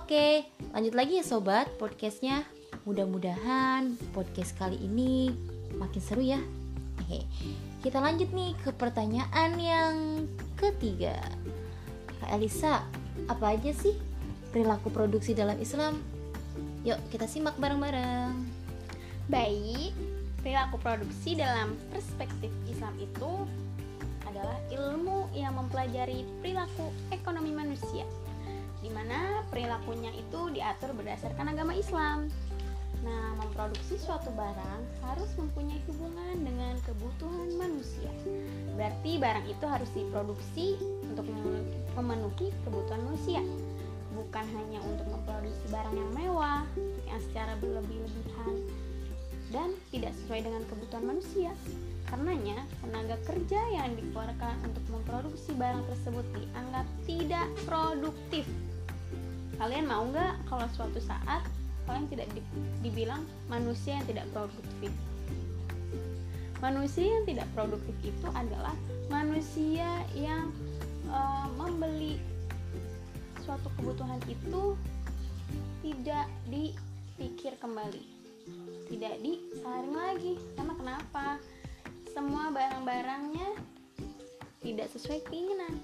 Oke, lanjut lagi ya sobat podcastnya. Mudah-mudahan podcast kali ini makin seru ya. Hehe. Kita lanjut nih ke pertanyaan yang ketiga. Kak Elisa, apa aja sih perilaku produksi dalam Islam? Yuk kita simak bareng-bareng. Baik, perilaku produksi dalam perspektif Islam itu adalah ilmu yang mempelajari perilaku ekonomi manusia, di mana perilakunya itu diatur berdasarkan agama Islam. Nah, memproduksi suatu barang harus mempunyai hubungan dengan kebutuhan manusia. Berarti barang itu harus diproduksi untuk memenuhi kebutuhan manusia, bukan hanya untuk memproduksi barang yang mewah yang secara berlebih-lebihan dan tidak sesuai dengan kebutuhan manusia. Karenanya, tenaga kerja yang dikeluarkan untuk memproduksi barang tersebut dianggap tidak produktif. Kalian mau nggak kalau suatu saat kalian tidak di, dibilang manusia yang tidak produktif? Manusia yang tidak produktif itu adalah manusia yang uh, membeli suatu kebutuhan itu tidak dipikir kembali, tidak disaring lagi. Karena kenapa? semua barang-barangnya tidak sesuai keinginan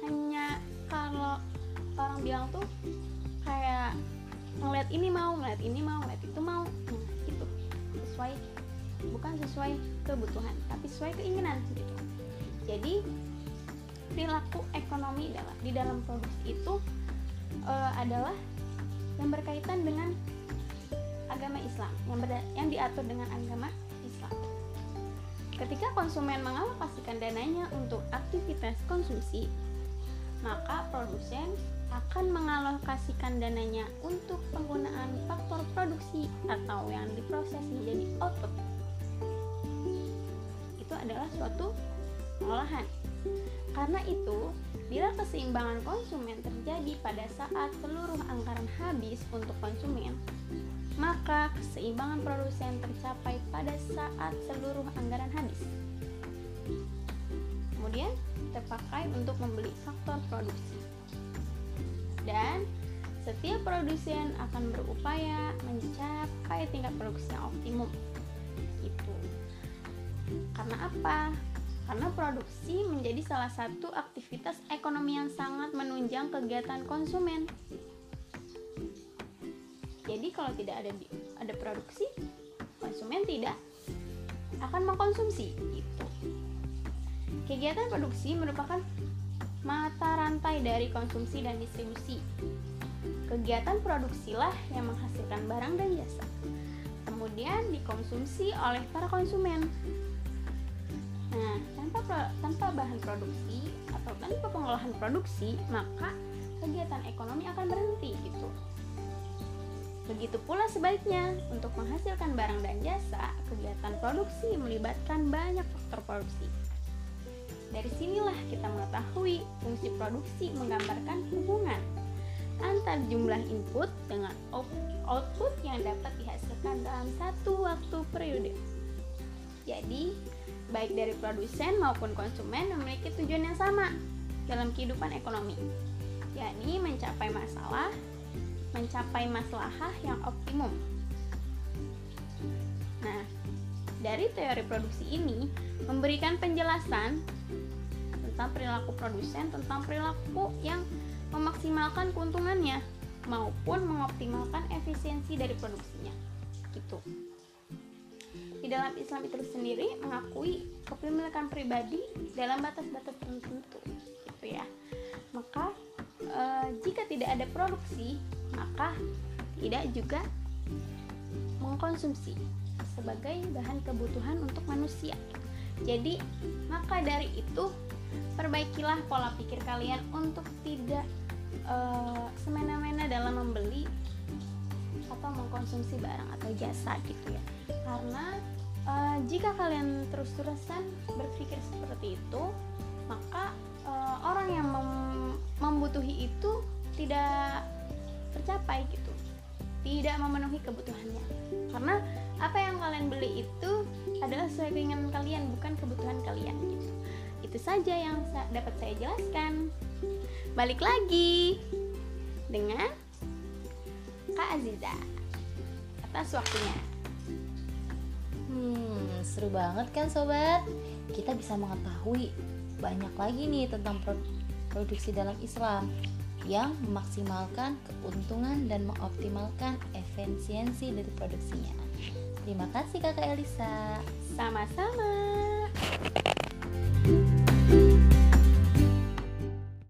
hanya kalau orang bilang tuh kayak ngeliat ini mau ngeliat ini mau ngeliat itu mau nah itu sesuai bukan sesuai kebutuhan tapi sesuai keinginan gitu jadi perilaku ekonomi dalam di dalam produksi itu uh, adalah yang berkaitan dengan agama Islam yang berda, yang diatur dengan agama Ketika konsumen mengalokasikan dananya untuk aktivitas konsumsi, maka produsen akan mengalokasikan dananya untuk penggunaan faktor produksi atau yang diproses menjadi output. Itu adalah suatu pengolahan. Karena itu, bila keseimbangan konsumen terjadi pada saat seluruh anggaran habis untuk konsumen, maka keseimbangan produsen tercapai pada saat seluruh anggaran habis. Kemudian terpakai untuk membeli faktor produksi. Dan setiap produsen akan berupaya mencapai tingkat produksi yang optimum. Itu. Karena apa? Karena produksi menjadi salah satu aktivitas ekonomi yang sangat menunjang kegiatan konsumen jadi kalau tidak ada ada produksi, konsumen tidak akan mengkonsumsi itu. Kegiatan produksi merupakan mata rantai dari konsumsi dan distribusi. Kegiatan produksilah yang menghasilkan barang dan jasa. Kemudian dikonsumsi oleh para konsumen. Nah, tanpa tanpa bahan produksi atau tanpa pengolahan produksi, maka kegiatan ekonomi akan berhenti gitu. Begitu pula sebaliknya, untuk menghasilkan barang dan jasa, kegiatan produksi melibatkan banyak faktor produksi. Dari sinilah kita mengetahui fungsi produksi menggambarkan hubungan antar jumlah input dengan output yang dapat dihasilkan dalam satu waktu periode. Jadi, baik dari produsen maupun konsumen memiliki tujuan yang sama dalam kehidupan ekonomi, yakni mencapai masalah mencapai maslahah yang optimum. Nah, dari teori produksi ini memberikan penjelasan tentang perilaku produsen, tentang perilaku yang memaksimalkan keuntungannya maupun mengoptimalkan efisiensi dari produksinya. Gitu. Di dalam Islam itu sendiri mengakui kepemilikan pribadi dalam batas-batas tertentu, gitu ya. Maka e, jika tidak ada produksi, maka tidak juga mengkonsumsi sebagai bahan kebutuhan untuk manusia. Jadi, maka dari itu perbaikilah pola pikir kalian untuk tidak uh, semena-mena dalam membeli atau mengkonsumsi barang atau jasa gitu ya. Karena uh, jika kalian terus-terusan berpikir seperti itu, maka uh, orang yang mem membutuhi itu tidak tercapai gitu. Tidak memenuhi kebutuhannya. Karena apa yang kalian beli itu adalah sesuai keinginan kalian bukan kebutuhan kalian gitu. Itu saja yang dapat saya jelaskan. Balik lagi dengan Kakak Aziza atas waktunya. Hmm, seru banget kan sobat? Kita bisa mengetahui banyak lagi nih tentang pro- produksi dalam Islam yang memaksimalkan keuntungan dan mengoptimalkan efisiensi dari produksinya. Terima kasih Kakak Elisa. Sama-sama.